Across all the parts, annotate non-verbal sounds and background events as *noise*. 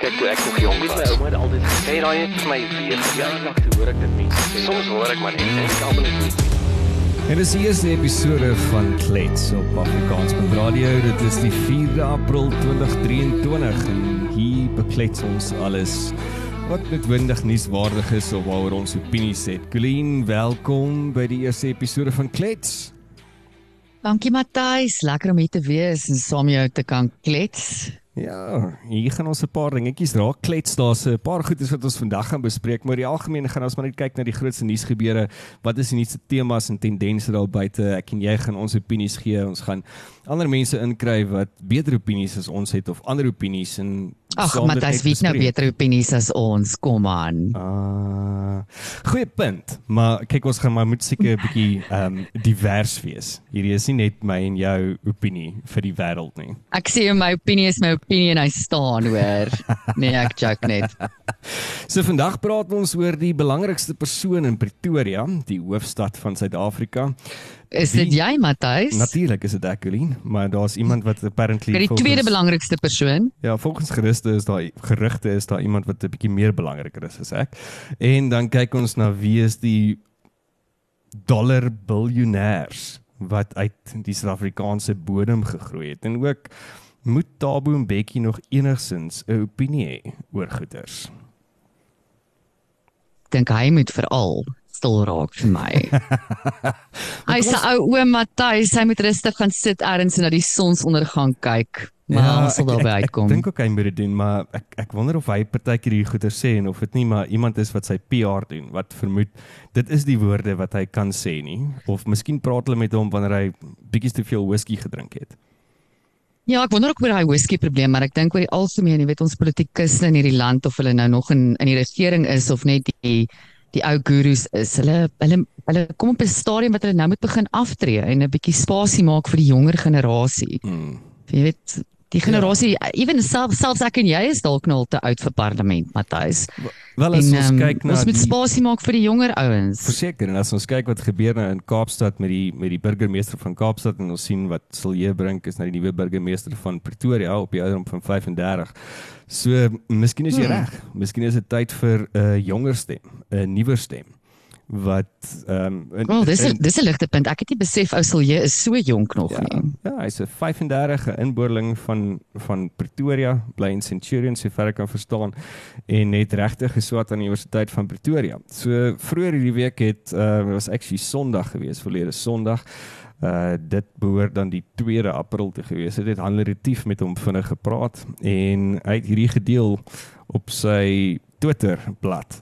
Kyk toe ek nog jong was, my ouma het altyd gesê raai het vir my weer verjaardag toe hoor ek dit mense sê. Soms hoor ek maar net en ek almal net En dis die eerste episode van Klets op Afrikaans met Radio. Dit is die 4de April 2023 en hier beklets ons alles wat noodwendig nuuswaardig is of waaroor ons opinies het. Colleen, welkom by die eerste episode van Klets. Dankie Matthys, lekker om hier te wees en saam jou te kan klets. Ja, hier gaan ons 'n paar dingetjies raak klets. Daar's 'n paar goedes wat ons vandag gaan bespreek, maar die algemeen gaan ons maar net kyk na die grootste nuusgebeure. Wat is die nuutste temas en tendense daar buite? Ek en jy gaan ons opinies gee. Ons gaan ander mense inkry wat beter opinies as ons het of ander opinies en Ag, Matthys, wie het nou beter opinies as ons? Kom aan. Ah. Goeie punt. Maar kyk ons gaan maar moet seker 'n bietjie ehm um, divers wees. Hierdie is nie net my en jou opinie vir die wêreld nie. Ek sê my opinie is my opinie en hy staan hoor. *laughs* Nee, ek joke net. So vandag praat ons oor die belangrikste persoon in Pretoria, die hoofstad van Suid-Afrika. Is dit jy, Matthys? Natuurlik is dit ek, Colleen, maar daar's iemand wat apparently Die tweede belangrikste persoon. Ja, volgens gerugte is daar gerugte is daar iemand wat 'n bietjie meer belangriker is as ek. En dan kyk ons na wie is die dollar biljoenêrs wat uit die Suid-Afrikaanse bodem gegroei het en ook moet Tabo Mbeki nog enigsins 'n opinie hê oor goeders. Dink hy moet veral stil raak vir my. *laughs* hy sê ou oom Matthys, hy moet rustig gaan sit ergens en na die sonsondergang kyk. Maar ja, ons sal daarby uitkom. Ek dink ook hy moet dit doen, maar ek ek wonder of hy partykeer hier goeie sê en of dit nie maar iemand is wat sy PR doen wat vermoed dit is die woorde wat hy kan sê nie of miskien praat hulle met hom wanneer hy bietjie te veel whisky gedrink het. Ja, ek wonder ook oor daai whisky probleem, maar ek dink oor die algemeen, jy weet ons politikus in hierdie land of hulle nou nog in in die regering is of net die die ou gurus is. Hulle hulle hulle kom op 'n stadium wat hulle nou moet begin aftree en 'n bietjie spasie maak vir die jonger generasie. Hmm. Jy weet die generasie ja. ewen self selfs ek en jy is dalk nou al te oud vir parlement, Matthys. Wel as en, ons um, kyk na ons moet spasie maak vir die jonger ouens. Verseker en as ons kyk wat gebeur nou in Kaapstad met die met die burgemeester van Kaapstad en ons sien wat Silje Brink is nou die nuwe burgemeester van Pretoria op die ouderdom van 35. So miskien is jy hmm. reg. Miskien is dit tyd vir 'n uh, jonger stem, 'n nuwer stem wat ehm um, Wel, dis a, dis 'n ligte punt. Ek het nie besef ou sal jy is so jonk nog ja, nie. Ja, hy's 'n 35e inboorling van van Pretoria, bly in Centurion, so ver ek kan verstaan en het regtig geswat aan die Universiteit van Pretoria. So vroeër hierdie week het uh was actually Sondag gewees, verlede Sondag. Uh dit behoort dan die 2de April te gewees. Dit het Hanle Retief met hom vinnig gepraat en hy het hierdie gedeel op sy Twitter bladsy.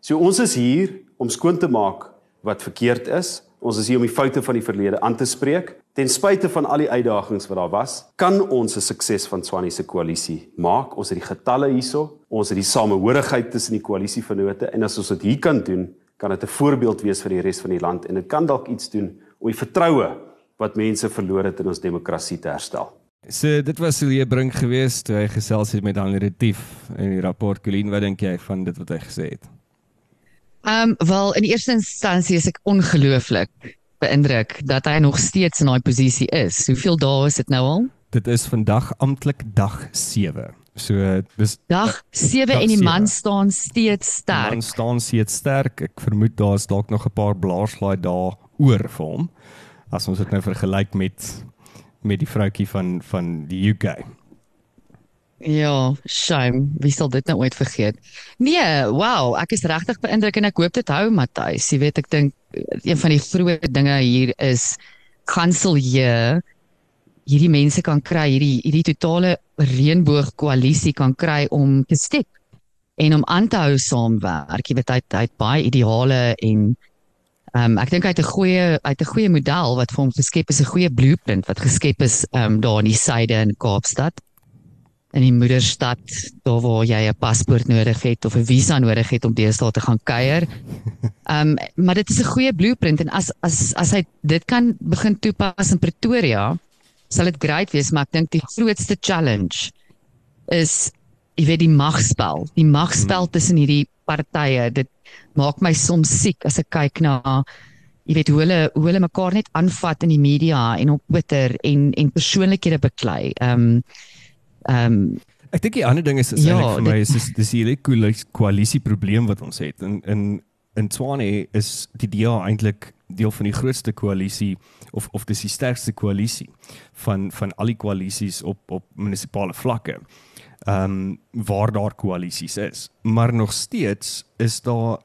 So ons is hier om skoon te maak wat verkeerd is. Ons is hier om die foute van die verlede aan te spreek. Ten spyte van al die uitdagings wat daar was, kan ons 'n sukses van Swanie se koalisie maak. Ons het die getalle hierso. Ons het die samehorigheid tussen die koalisievennote en as ons dit hier kan doen, kan dit 'n voorbeeld wees vir die res van die land en dit kan dalk iets doen om die vertroue wat mense verloor het in ons demokrasie te herstel. So dit was Celie Brink geweest toe hy gesels het met Daniel Retief in die rapport Colleen wat dink jy van dit wat hy gesê het? Ehm um, wel in eerste instansie is ek ongelooflik beïndruk dat hy nog steeds in daai posisie is. Hoeveel dae is dit nou al? Dit is vandag amptelik dag 7. So dis dag 7 en die 7. man staan steeds sterk. Man staan steeds sterk. Ek vermoed daar's dalk nog 'n paar blaarslaai daar oor vir hom. As ons dit nou vergelyk met met die vroutjie van van die UK. Ja, shame. Wie sal dit nou ooit vergeet? Nee, wow, ek is regtig beïndruk en ek hoop dit hou Matthys. Jy weet ek dink eh, een van die groot dinge hier is kansel hier hierdie mense kan kry, hierdie hierdie totale reënboog koalisie kan kry om te steek en om aan te hou saamwerk. Jy weet hy hy het baie ideale en ehm um, ek dink hy het 'n goeie hy het 'n goeie model wat vir hom geskep is, 'n goeie blueprint wat geskep is ehm um, daar in die suide in Kaapstad in die moederstad daar waar jy 'n paspoort nodig het of 'n visa nodig het om deesdae te gaan kuier. *laughs* Ehm um, maar dit is 'n goeie blueprint en as as as hy dit kan begin toepas in Pretoria, sal dit great wees, maar ek dink die grootste challenge is jy weet die magspel, die magspel hmm. tussen hierdie partye. Dit maak my soms siek as ek kyk na jy weet hoe hulle hoe hulle mekaar net aanvat in die media en op Twitter en en persoonlikhede beklei. Ehm um, Ehm um, Ek dink die ander ding is is Ja, eintlik vir my dit- is dis dis hierdie koalisie probleem wat ons het. In in in Tswane is die DA eintlik deel van die grootste koalisie of of dis die sterkste koalisie van van al die koalisies op op munisipale vlakke. Ehm um, waar daar koalisies is, maar nog steeds is daar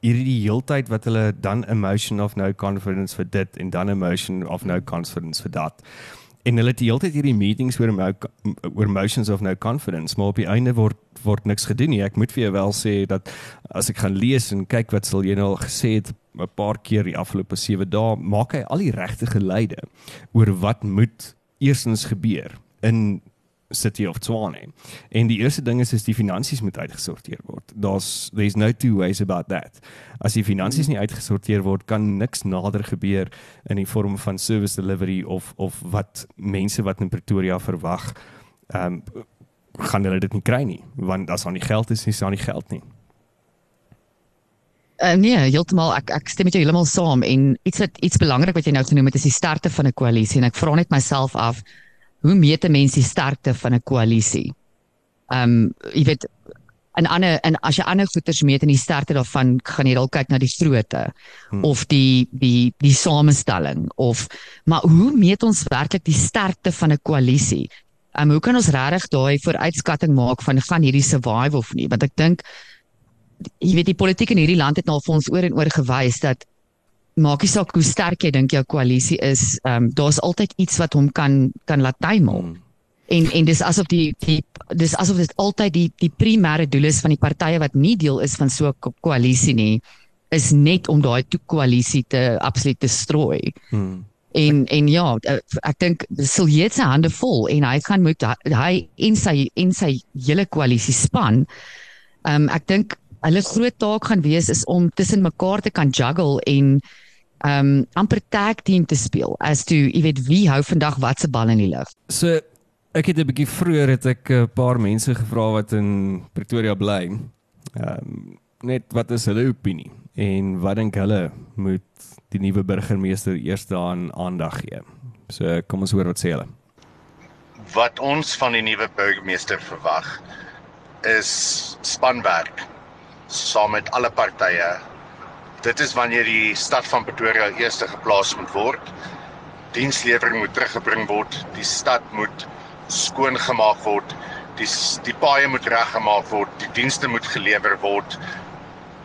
hierdie heeltyd wat hulle dan emotion of no confidence vir dit en dan emotion of no confidence vir dat. En hulle het die hele tyd hierdie meetings oor emo- oor emotions of no confidence, maar op die einde word word niks gedoen nie. Ek moet vir jou wel sê dat as ek gaan lees en kyk wat sal jy nou al gesê het 'n paar keer die afgelope 7 dae, maak hy al die regte geleide oor wat moet eerstens gebeur in City of Tshwane. En die eerste ding is is die finansies moet uitgesorteer word. Daar's there's no two ways about that. As die finansies nie uitgesorteer word, kan niks nader gebeur in die vorm van service delivery of of wat mense wat in Pretoria verwag, ehm um, gaan hulle dit nie kry nie, want as daar nie geld is, is daar nie geld nie. Uh, nee, heeltemal ek ek stem met jou heeltemal saam en iets wat iets belangrik wat jy nou genoem het is die sterkte van 'n koalisie en ek vra net myself af hoe meet 'n mens die sterkte van 'n koalisie? Um, jy weet en ander en as jy ander goeters meet en die sterkte daarvan gaan jy dalk kyk na die grootte hmm. of die die die samestelling of maar hoe meet ons werklik die sterkte van 'n koalisie? Ehm um, hoe kan ons regtig daai vooruitskatting maak van gaan hierdie survive of nie? Want ek dink jy weet die politiek in hierdie land het nou al vir ons oor en oor gewys dat maak nie saak hoe sterk jy dink jou koalisie is, ehm um, daar's altyd iets wat hom kan kan laat tuimel. Hmm. En en dis asof die die dis asof dit altyd die die primêre doel is van die partye wat nie deel is van so 'n ko koalisie nie is net om daai toe koalisie te absoluut te strooi. Hmm. En en ja, ek dink Siljet se hande vol en hy gaan moet hy en sy en sy hele koalisie span. Ehm um, ek dink hulle groot taak gaan wees is om tussen mekaar te kan juggle en ehm um, amper tag team te speel as toe jy weet wie hou vandag wat se bal in die lug. So ek het 'n bietjie vroeër het ek 'n paar mense gevra wat in Pretoria bly. Ehm um, net wat is hulle opinie en wat dink hulle moet die nuwe burgemeester eers daaraan aandag gee. So kom ons hoor wat sê hulle. Wat ons van die nuwe burgemeester verwag is spanwerk saam met alle partye. Dit is wanneer die stad van Pretoria eers geplaas moet word. Dienslewering moet teruggebring word. Die stad moet skoon gemaak word. Die die paaie moet reggemaak word. Die dienste moet gelewer word.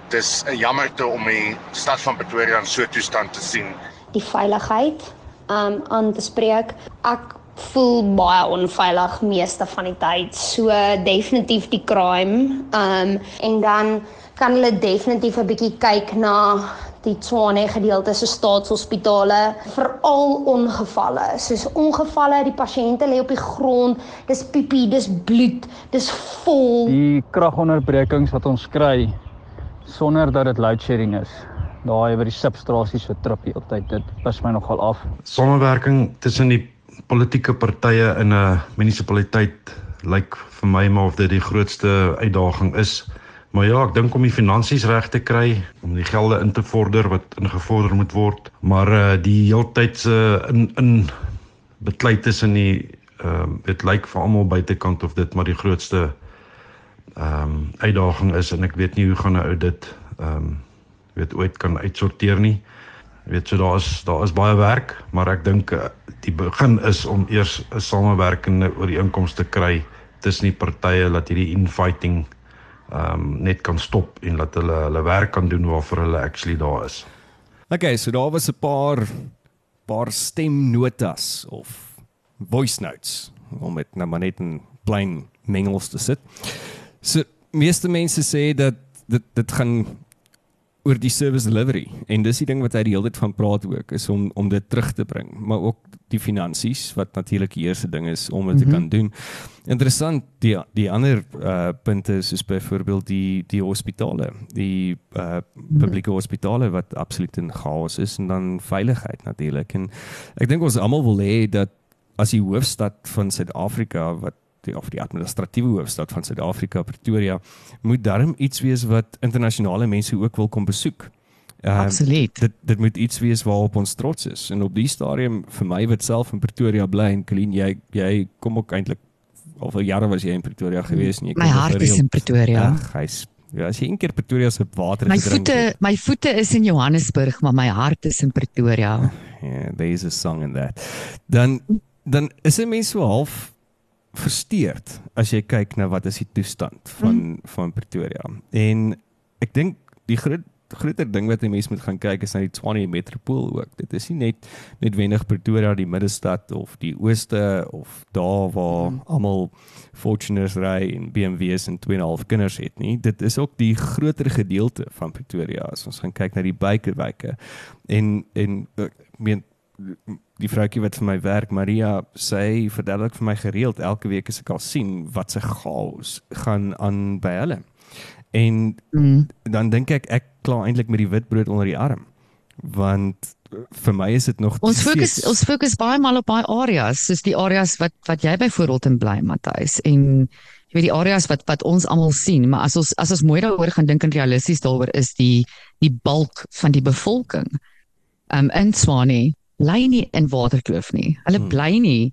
Dis 'n jammerte om die stad van Pretoria in so 'n toestand te sien. Die veiligheid um aan te spreek. Ek voel baie onveilig meeste van die tyd. So definitief die crime. Um en dan kan hulle definitief 'n bietjie kyk na die Tshwane gedeelte se staatshospitale, veral ongevalle. Soos ongevalle, die pasiënte lê op die grond, dis piepie, dis bloed, dis vol. Die kragonderbrekings wat ons kry sonder dat dit load shedding is. Daai by die substasies wat trip heeltyd, dit pis my nogal af. Samewerking tussen die politieke partye in 'n munisipaliteit lyk vir my maar of dit die grootste uitdaging is. Maar ja, ek dink om die finansies reg te kry, om die gelde in te vorder wat ingevorder moet word, maar uh die heeltyd se uh, in in beklei tussen die ehm uh, dit lyk vir almal buitekant of dit maar die grootste ehm um, uitdaging is en ek weet nie hoe gaan 'n ou dit ehm um, weet ooit kan uitsorteer nie. Weet so daar is daar is baie werk, maar ek dink uh, die begin is om eers 'n samewerkende ooreenkoms te kry tussen die partye dat hierdie infighting ehm um, net kan stop en dat hulle hulle werk kan doen waarvoor hulle actually daar is. Okay, so daar was 'n paar paar stemnotas of voice notes om dit nou maar net in plain Engels te sit. So meeste mense sê dat dit dit gaan oor die service delivery en dis die ding wat hy die hele tyd van praat ook is om om dit terug te bring, maar ook die finansies wat natuurlik die eerste ding is om dit mm -hmm. te kan doen. Interessant die die ander uh punte soos byvoorbeeld die die hospitale, die uh publieke hospitale wat absoluut in chaos is en dan veiligheid natuurlik. En ek dink ons almal wil hê dat as die hoofstad van Suid-Afrika wat die of die administratiewe hoofstad van Suid-Afrika Pretoria moet darm iets wees wat internasionale mense ook wil kom besoek. Uh, Absoluut. Dit dit moet iets wees waarop ons trots is. En op die stadium vir my wat self in Pretoria bly en Colleen jy jy kom ook eintlik al vir jare was jy in Pretoria gewees nie. My hart is in Pretoria. Ag, hy's ja, as jy een keer Pretoria se water My gedrink voete, het. my voete is in Johannesburg, maar my hart is in Pretoria. Yeah, there's a song in that. Dan dan is 'n mens so half versteurd as jy kyk na wat is die toestand van mm. van Pretoria. En ek dink die groot groter ding wat 'n mens moet gaan kyk is na die Tshwane metropool ook. Dit is nie net noodwendig Pretoria die middestad of die ooste of daar waar mm. almal Fortuners ry en BMW's en 2.5 kinders het nie. Dit is ook die groter gedeelte van Pretoria as ons gaan kyk na die buikewyke. En en ek meen die vroutjie wat vir my werk, Maria, sy verduidelik vir my gereeld elke week as ek al sien wat se chaos gaan aan by hulle. En Mm. dan dink ek ek kla eintlik met die witbrood onder die arm. Want vir my is dit nog Ons fokus steeds- ons fokus baie maal op baie areas, soos die areas wat wat jy byvoorbeeld in bly, Matthys, en jy weet die areas wat wat ons almal sien, maar as ons as ons mooi daaroor gaan dink en realisties daaroor is die die bulk van die bevolking um in Swane bly nie in Waterkloof nie. Hulle Hmm. bly nie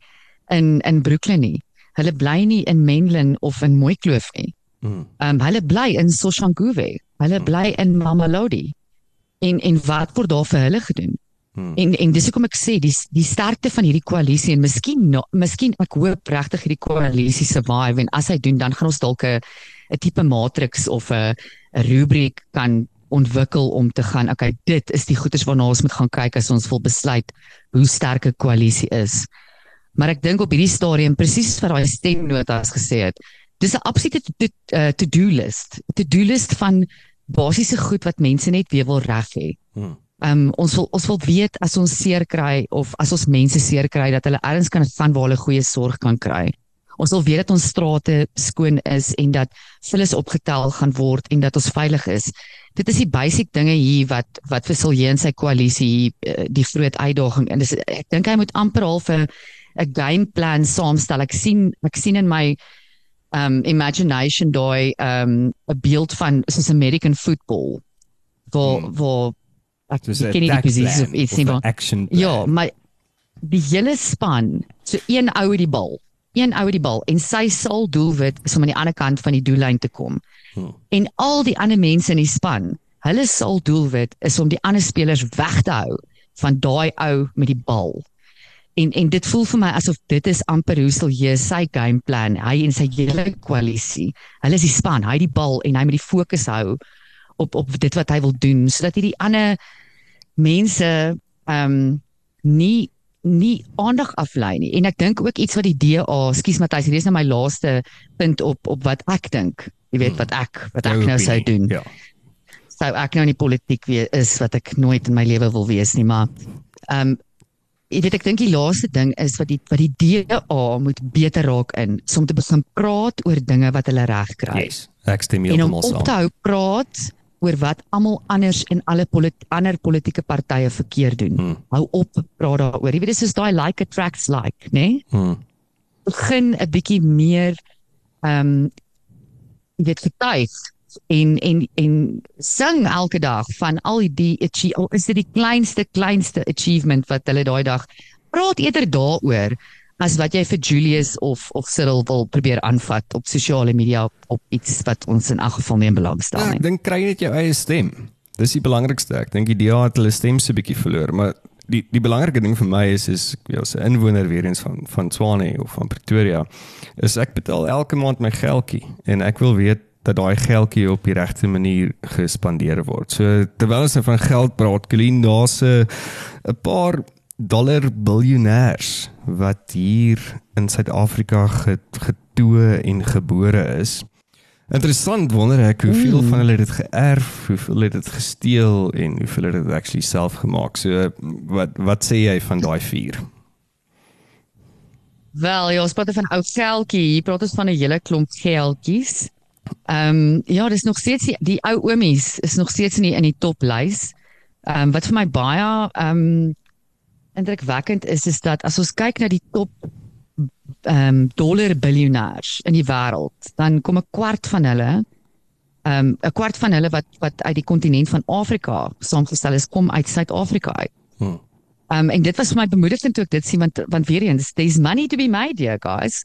in in Brooklyn nie. Hulle bly nie in Menlyn of in Mooikloof nie. Mm, Um hulle bly in Soshanguve. Hulle Hmm. bly in Mamelodi. En en wat word daar vir hulle gedoen? mm, En en dis hoekom ek sê die die sterkte van hierdie koalisie en miskien no, miskien ek hoop regtig hierdie koalisie survive en as hy doen dan gaan ons dalk 'n 'n tipe matriks of 'n 'n rubriek kan ontwikkel om te gaan okay dit is die goeders waarna ons moet gaan kyk as ons wil besluit hoe sterk 'n koalisie is. Maar ek dink op hierdie stadium presies wat daai stemnotas gesê het, dis 'n absolute to- uh, to-do list. 'n To-do list van basiese goed wat mense net weer wil reg hê. mm, Um ons wil ons wil weet as ons seer kry of as ons mense seer kry dat hulle ergens kan gaan waar hulle goeie sorg kan kry. Ons wil weet dat ons strate skoon is en dat vullis opgetel gaan word en dat ons veilig is. Dit is die basic dinge hier wat wat vir Silje en sy koalisie uh, die groot uitdaging en dis ek dink hy moet amper half 'n 'n game plan saamstel. Ek sien ek sien in my um imagination daai um 'n beeld van soos American football waar Hmm. waar ek soos ken nie die plan of iets nie maar action plan. ja, maar die hele span, so een ou het die bal, een ou die bal en sy sal doelwit is om aan die ander kant van die doellyn te kom. Hmm. En al die ander mense in die span, hulle sal doelwit is om die ander spelers weg te hou van daai ou met die bal. En en dit voel vir my asof dit is amper hoe sal jy sy game plan, hy en sy hele koalisie. Hulle is die span, hy die bal en hy moet die fokus hou op op dit wat hy wil doen sodat hierdie ander mense ehm um, nie nie aandag aflei nie. En ek dink ook iets wat die DA, skus Matthys, hier is nou my laaste punt op op wat ek dink. Jy weet wat ek wat ek nou sou doen. Ja. Sou ek nou in die politiek wees is wat ek nooit in my lewe wil wees nie, maar ehm um, jy weet ek dink die laaste ding is wat die wat die DA moet beter raak in, is om te begin praat oor dinge wat hulle reg kry Yes. Ek stem en om heeltemal op te saam. hou praat oor wat almal anders en alle polit ander politieke partye verkeerd doen. Hmm. Hou op praat daaroor. Jy weet dis soos daai like attracts like, né? Nee? Mm, Begin 'n bietjie meer ehm um, jy weet getuig en en en sing elke dag van al die achie- al is dit die kleinste kleinste achievement wat hulle daai dag praat eerder daaroor as wat jy vir Julius of of Cyril wil probeer aanvat op sosiale media op, op iets wat ons in elk geval nie in belang stel Ja, nie. ek dink kry net jou eie stem. Dis die belangrikste. Ek dink die DA het hulle stem so 'n bietjie verloor, maar die die belangrike ding vir my is is ek weet as 'n inwoner weer eens van van Tshwane of van Pretoria, is ek betaal elke maand my geldjie en ek wil weet dat daai geldjie op die regte manier gespandeer word. So terwyl ons nou van geld praat, Colleen, daar's 'n 'n paar dollar biljoenêers wat hier in Suid-Afrika get- getoe en gebore is. Interessant wonder ek hoeveel mm. van hulle dit geërf, hoeveel het dit gesteel en hoeveel het dit actually self gemaak. So wat wat sê jy van daai vier? Wel, ja, ons praat van ou geldjie, hier praat ons van 'n hele klomp geldjies. Ehm um, ja, dis nog steeds die, die ou oomies is nog steeds in die in die toplys. Ehm um, wat vir my baie ehm um, indrukwekkend is is dat as ons kyk na die top ehm um, dollar biljoenêers in die wêreld, dan kom 'n kwart van hulle ehm um, 'n kwart van hulle wat wat uit die kontinent van Afrika saamgestel is, kom uit Suid-Afrika uit. Hmm. Um en dit was vir my bemoedigend toe ek dit sien want want weer eens there's money to be made here guys.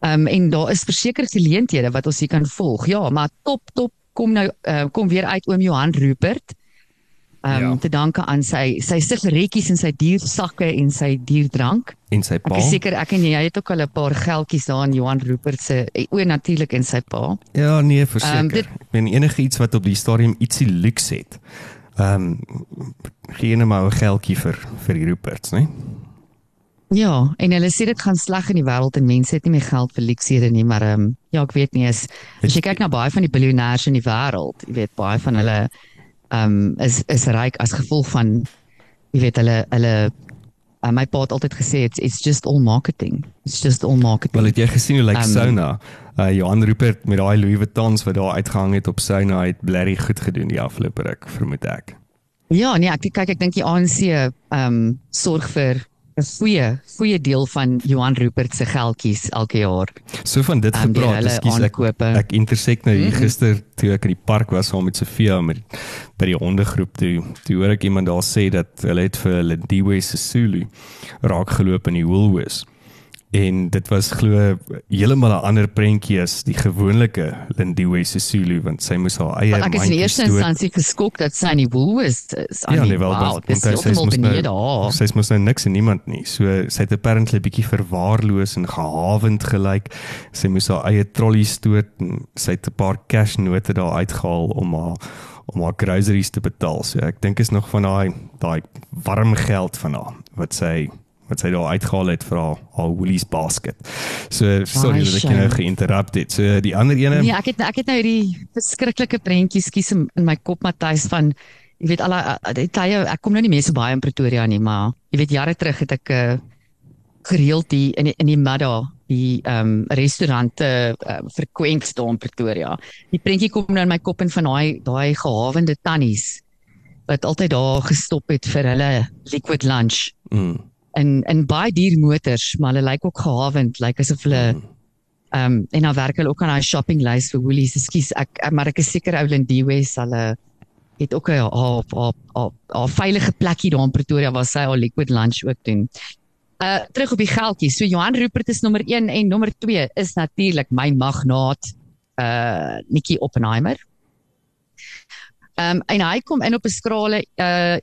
Ehm um, en daar is verseker geleenthede wat ons hier kan volg. Ja, maar top top kom nou uh, kom weer uit oom Johan Rupert. Ehm um, ja. te danke aan sy sy sigaretjies en sy diersakke en sy dierdrank en sy pa. Ek is seker ek en jy het ook al 'n paar geldjies daar aan Johan Rupert se o natuurlik en sy pa. Ja, nee, verseker. Um, dit, ek meen enige iets wat op die stadium ietsie luks het. Ehm um, gee net maar 'n geldjie vir vir die Ruperts, né? Ja, en hulle sê dit gaan sleg in die wêreld en mense het nie meer geld vir luksede nie, maar ehm um, ja, ek weet nie as as jy kyk na baie van die biljoenêers in die wêreld, jy weet baie van hulle ehm um, is is ryk as gevolg van jy weet hulle hulle uh, my pa het altyd gesê it's it's just all marketing. It's just all marketing. Wel het jy gesien hoe lyk like um, Sona? Uh, Johan Rupert met daai Louis Vuittons wat daar uitgehang het op Sona het blerry goed gedoen die afgelope ruk, vermoed ek. Ja, nee, ek kyk ek dink die ANC ehm um, sorg vir 'n goeie goeie deel van Johan Rupert se geldjies elke jaar. So van dit um, gepraat, ekskuus ek ek intersek nou hier mm -hmm. gister toe ek in die park was saam met Sofia met by die hondegroep toe. Toe hoor ek iemand daar sê dat hulle het vir hulle Diwe Sisulu raak geloop in die Woolworths en dit was glo heeltemal 'n ander prentjie as die gewone Lindiwe Sisulu want sy moes haar eie Ek is in eerste instansie geskok dat sy nie woel is. Ja, nee, wel, wow, dit is sy moes nou, sy moes nou niks en niemand nie. So sy het apparently 'n bietjie verwaarloos en gehavend gelyk. Sy moes haar eie trolley stoot en sy het 'n paar cash note daar uitgehaal om haar om haar groceries te betaal. So ek dink is nog van daai daai warm geld van haar wat sy wat sy daar uitgehaal het vir haar, haar Woolies basket. So sorry dat ek nou geïnterrupt het. So die ander ene Nee, ek het ek het nou hierdie verskriklike prentjies skies in, in my kop Matthys van jy weet al die tye ek kom nou nie meer so baie in Pretoria nie, maar jy weet jare terug het ek uh, gereeld die in die, in die middag die ehm um, restaurante uh, frequent staan in Pretoria. Die prentjie kom nou in my kop en van daai daai gehavende tannies wat altyd daar gestop het vir hulle liquid lunch. Mm in in baie duur motors, maar hulle lyk ook gehavend, lyk asof hulle hmm. ehm um, en dan werk hulle ook aan daai shopping lys vir Woolies. Ekskuus, ek maar ek is seker Ouland Dewes hulle het ook 'n op op op 'n veilige plekkie daar in Pretoria waar sy al liquid lunch ook doen. Uh terug op die geldjie. So Johan Rupert is nommer 1 en nommer 2 is natuurlik my magnaat uh Nikki Oppenheimer. Ehm um, en hy kom in op 'n skrale uh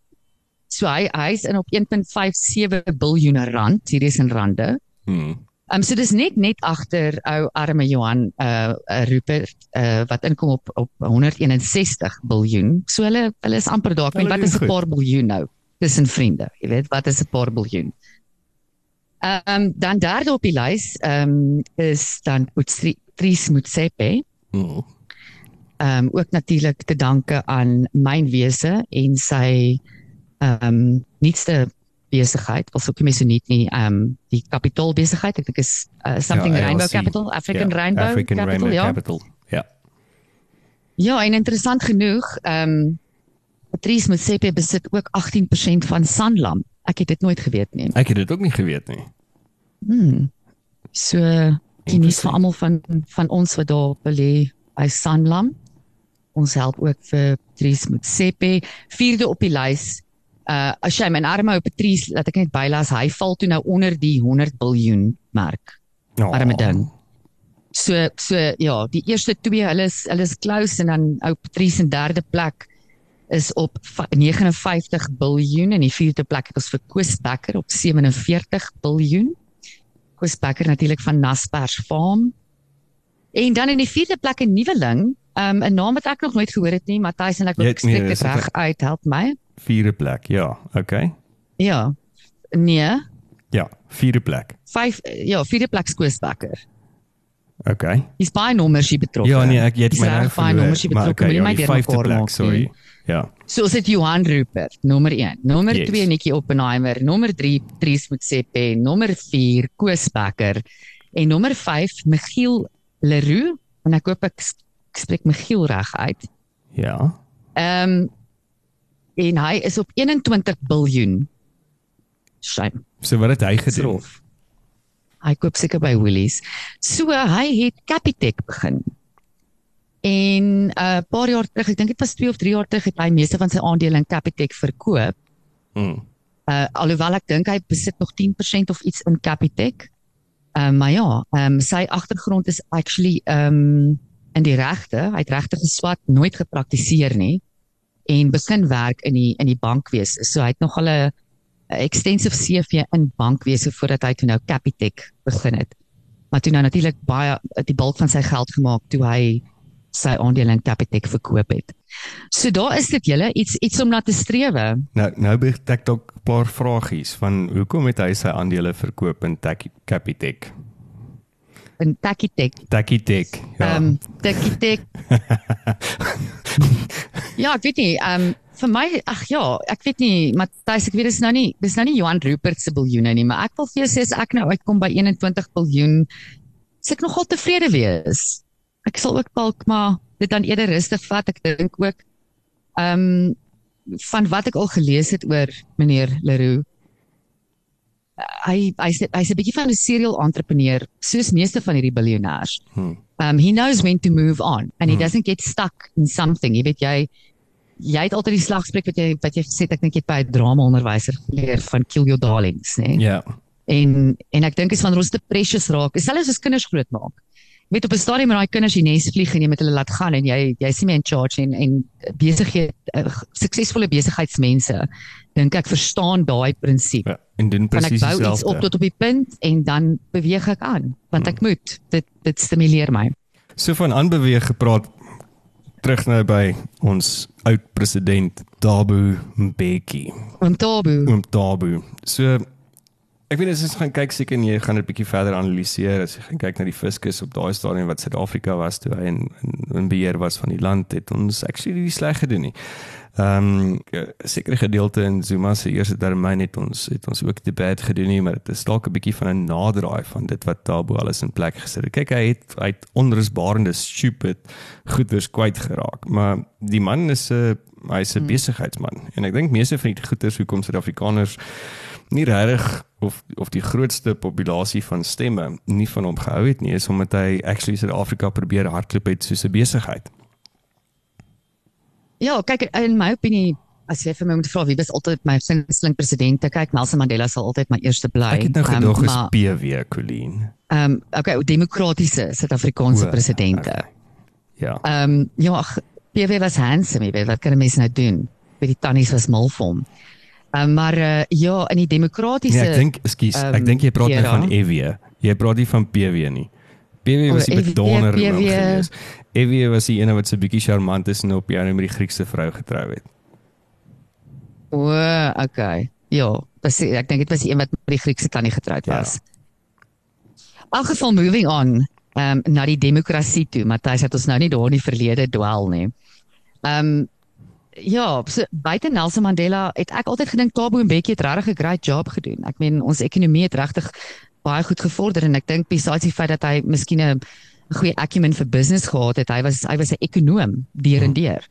So hy hy's in op 1.57 biljoen rand, hier is in rande. Hmm. Um, so dis net net agter ou arme Johan uh, uh Rupert uh wat inkom op op 161 biljoen. So hulle hulle is amper daar. Ek weet wat is 'n paar biljoen nou tussen vriende. Jy weet wat is 'n paar biljoen. Ehm um, dan derde op die lys ehm um, is dan Tris Mutsepe. Hmm. Ehm um, ook natuurlik te danke aan mynwese en sy ehm um, nuutste besigheid of ook mense nie nie ehm um, die kapitaalbesigheid ek dink is uh, something ja, rainbow capital african ja, rainbow african capital, rainbow ja. capital ja. Ja en interessant genoeg ehm um, Patrice Motsepe besit ook 18% van Sanlam. Ek het dit nooit geweet nie. Ek het dit ook nie geweet nie. Hmm. so geniet vir almal van van ons wat daar belê by Sanlam. Ons help ook vir Patrice Motsepe. Vierde op die lys uh as jy my arme ou Patrice laat ek net bylas hy val toe nou onder die 100 miljard merk. Oh. Arme ding. So so ja, die eerste twee hulle is hulle is close en dan ou Patrice in derde plek is op 59 miljard en die vierde plek het ons vir Koos Becker op 47 miljard. Koos Becker natuurlik van Naspers Farm. En dan in die vierde plek 'n nuweling, um, 'n naam wat ek nog nooit gehoor het nie, Matthys en ek wil spreek dit reg uit, help my vierde plek. Ja, okay. Ja. Nee. Ja, vierde plek. Vyf ja, vierde plek skoosbekker. Okay. Dis baie nommers hier betrokke. Ja, nee, ek weet my nou baie nommers hier betrokke, okay, maar nie ja, my derde plek, sorry. Ja. So is dit Johan Rupert, nommer 1. Nommer 2 yes. Nikki Oppenheimer, nommer 3 Tries Motsepe, nommer 4 Koos Becker en nommer 5 Michiel Leroux en ek hoop ek spreek Michiel reg uit. Ja. Ehm um, en hy is op 21 biljoen. Shame. So wat het hy gedoen? Hy koop seker by Woolies. So hy het Capitec begin. En 'n uh, paar jaar terug, ek dink dit was 2 of 3 jaar terug, het hy meeste van sy aandele in Capitec verkoop. Mm. Uh alhoewel ek dink hy besit nog 10% of iets in Capitec. Ehm um, maar ja, ehm um, sy agtergrond is actually ehm um, in die regte. Hy het regte geswat, nooit gepraktiseer nie en begin werk in die in die bankwese. So hy het nog al 'n extensive CV in bankwese voordat hy toe nou Capitec begin het. Maar toe nou natuurlik baie die bulk van sy geld gemaak toe hy sy aandele in Capitec verkoop het. So daar is dit julle iets iets om na te strewe. Nou nou begin ek dalk 'n paar vragies van hoekom het hy sy aandele verkoop in Capitec? In Capitec. Capitec. Ja. Ehm um, Capitec. *laughs* ja, ek weet nie, ehm um, vir my ag ja, ek weet nie, Matthys, ek weet dis nou nie dis nou nie Johan Rupert se biljoene nie, maar ek wil vir jou sê as ek nou uitkom by 21 biljoen, sê ek nogal tevrede wees. Ek sal ook dalk maar dit dan eerder rustig vat. Ek dink ook ehm um, van wat ek al gelees het oor meneer Leroux hy hy's hy's 'n bietjie van 'n serial entrepreneur soos meeste van hierdie biljoenêers. Hmm. Um he knows when to move on and he hmm. doesn't get stuck in something. Jy weet jy jy het altyd die slagspreuk wat jy wat jy gesê ek dink jy het by 'n drama onderwyser geleer van kill your darlings, né? Nee? Ja. En en ek dink is van ons te precious raak. Selfs as kinders groot maak. Weet op 'n stadium raai kinders die nes vlieg en jy met hulle laat gaan en jy jy sien my in charge en en besigheid uh, suksesvolle besigheidsmense dink ek verstaan daai prinsip. Ja, en doen presies dieselfde. Ek bou iets op tot op die punt en dan beweeg ek aan want ek hmm. moet. Dit dit stimuleer my. So van aanbeweeg gepraat terug nou by ons oud president Dabu Mbeki. Oom Dabu. Oom Dabu. So ek weet as jy gaan kyk seker en jy gaan dit bietjie verder analiseer as jy gaan kyk na die fiskus op daai stadium wat Suid-Afrika was toe hy in, in, in beheer was van die land het ons actually die sleg gedoen nie. Ehm um, sekere gedeelte in Zuma se eerste termyn het ons het ons ook te bad gedoen nie, maar dit is dalk 'n bietjie van 'n naderdraai van dit wat Tabo alles in plek gesit het. Kyk, hy het hy het onrusbarende stupid goeders kwyt geraak, maar die man is 'n hy's 'n hmm. besigheidsman en ek dink meeste van die goeders hoekom Suid-Afrikaners nie regtig of of die grootste populasie van stemme nie van hom gehou het nie, is omdat hy actually Suid-Afrika probeer hardloop het soos 'n besigheid. Ja, kyk in my opinie as jy vir my moet vra wie was altyd my gunsteling president, kyk Nelson Mandela sal altyd my eerste bly. Ek het nou gedog um, is PW Colleen. Ehm um, okay, demokratiese Suid-Afrikaanse presidente. Okay. Ja. Ehm um, ja, PW was handsome, jy weet wat kan 'n mens nou doen? By die tannies was mal vir hom. Ehm um, maar uh, ja, in die demokratiese Nee, ek dink, ekskuus, um, ek dink jy praat nou van EW. Jy praat nie van PW nie. PW was die bedoner geweest. Evie was die ene wat so bietjie charmant is en op jou met die Griekse vrou getrou het. O, okay. Ja, dis ek dink dit was die een wat met die Griekse tannie getroud ja. was. Ja. In geval moving on, ehm um, na die demokrasie toe, Matthys het ons nou nie daar in die verlede dwel nie. Ehm um, ja, so, buite Nelson Mandela het ek altyd gedink Thabo Mbeki het regtig 'n great job gedoen. Ek meen ons ekonomie het regtig baie goed gevorder en ek dink besides die feit dat hy miskien 'n goeie acumen vir business gehad het, hy was hy was 'n ekonom deur en deur.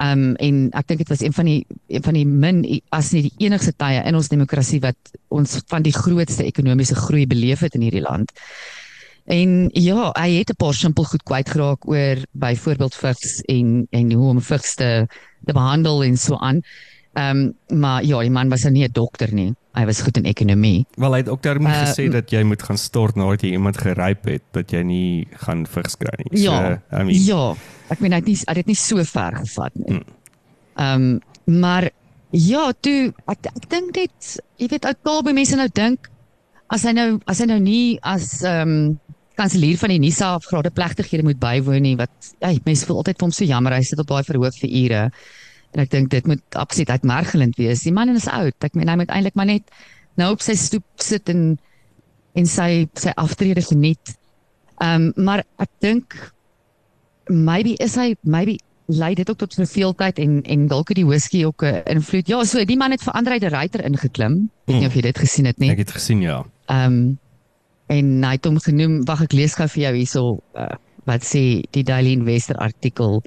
Um en ek dink dit was een van die een van die min as nie die enigste tye in ons demokrasie wat ons van die grootste ekonomiese groei beleef het in hierdie land. En ja, hy het 'n paar simpel goed kwyt geraak oor byvoorbeeld vigs en en hoe om vigs te, te behandel en so aan. Ehm um, maar ja, die man was nie 'n dokter nie. Hy was goed in ekonomie. Wel hy het ook daarmee uh, gesê dat jy moet gaan stort nadat jy iemand geryp het dat jy nie gaan vigs kry nie. So, ja, I mean, ja. Ek meen hy het nie hy het nie so ver gevat nie. Hmm. Ehm um, maar ja, toe ek ek dink net jy weet ou Kaabe mense nou dink as hy nou as hy nou nie as ehm um, kanselier van die NISA afgrade plegtighede moet bywoon nie wat ja, mense voel altyd vir hom so jammer hy sit op daai verhoog vir ure. En ek dink dit moet absoluut uitmergelend wees. Die man is oud. Ek meen hy moet eintlik maar net nou op sy stoep sit en en sy sy aftrede geniet. Ehm um, maar ek dink maybe is hy maybe lei dit ook tot verveeldheid en en dalk het die whisky ook 'n invloed. Ja, so die man het verander uit 'n ryter ingeklim. Ek weet nie of jy dit gesien het nie. Ek het gesien ja. Ehm um, en hy het hom genoem, wag ek lees gou vir jou hierso uh, wat sê die Daily Investor artikel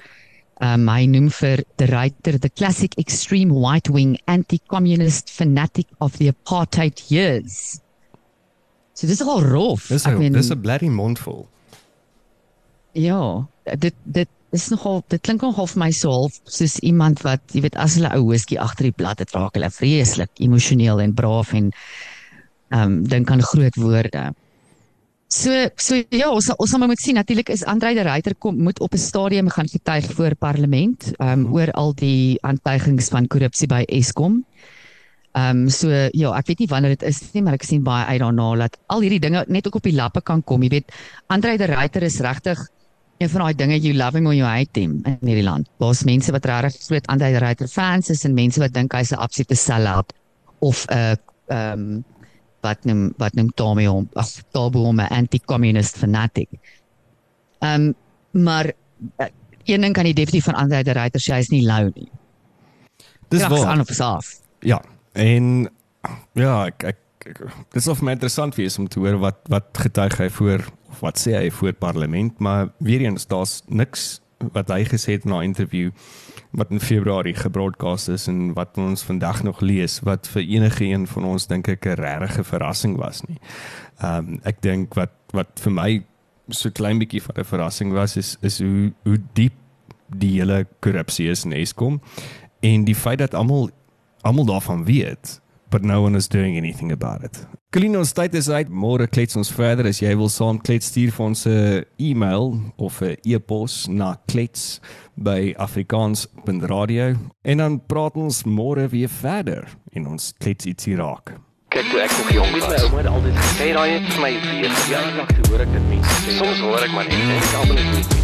um, hy noem vir the writer the classic extreme white wing anti-communist fanatic of the apartheid years. So dis al rof. Dis ek meen dis 'n bloody mondvol. Ja, dit dit is nogal dit klink nogal vir my so half soos iemand wat jy weet as hulle ou whisky agter die blad het raak hulle vreeslik emosioneel en braaf en ehm um, dink aan groot woorde. So so ja, ons ons sal moet sien. Natuurlik is Andre de Ruyter kom moet op 'n stadium gaan getuig voor parlement um, mm -hmm. oor al die aantuigings van korrupsie by Eskom. Ehm um, so ja, ek weet nie wanneer dit is nie, maar ek sien baie uit daarna dat al hierdie dinge net ook op die lappe kan kom. Jy weet, Andre de Ruyter is regtig een van daai dinge you love him or you hate him in hierdie land. Daar's mense wat regtig groot Andre de Ruyter fans is en mense wat dink hy's 'n absolute sellout of 'n uh, ehm um, wat noem wat noem Tommy hom as Tobo 'n anti-communist fanatic. Ehm um, maar uh, een ding kan jy definitief van Andre de Ruyter sê hy's nie lou nie. Dis wel aan of af. Ja, en ja, ek ek dit is of my interessant wees om te hoor wat wat getuig hy voor of wat sê hy voor parlement, maar weer eens daar's niks wat hy gesê het na 'n interview wat in Februarie gebroadcast is en wat ons vandag nog lees wat vir enige een van ons dink ek 'n regte verrassing was nie. Ehm um, ek dink wat wat vir my so klein bietjie van 'n verrassing was is is hoe hoe diep die hele korrupsie is in Eskom en die feit dat almal almal daarvan weet but no one is doing anything about it. Kalino tyd is uit. Môre klets ons verder as jy wil saam klets stuur vir ons 'n e-mail of 'n e-pos na klets by afrikaans.radio en dan praat ons môre weer verder en ons klets ietsie raak. Kyk toe ek nog jong was, my ouma het altyd gesê daai het vir my weer jaar lank hoor ek dit nie. Soms hoor ek maar net en ek almal net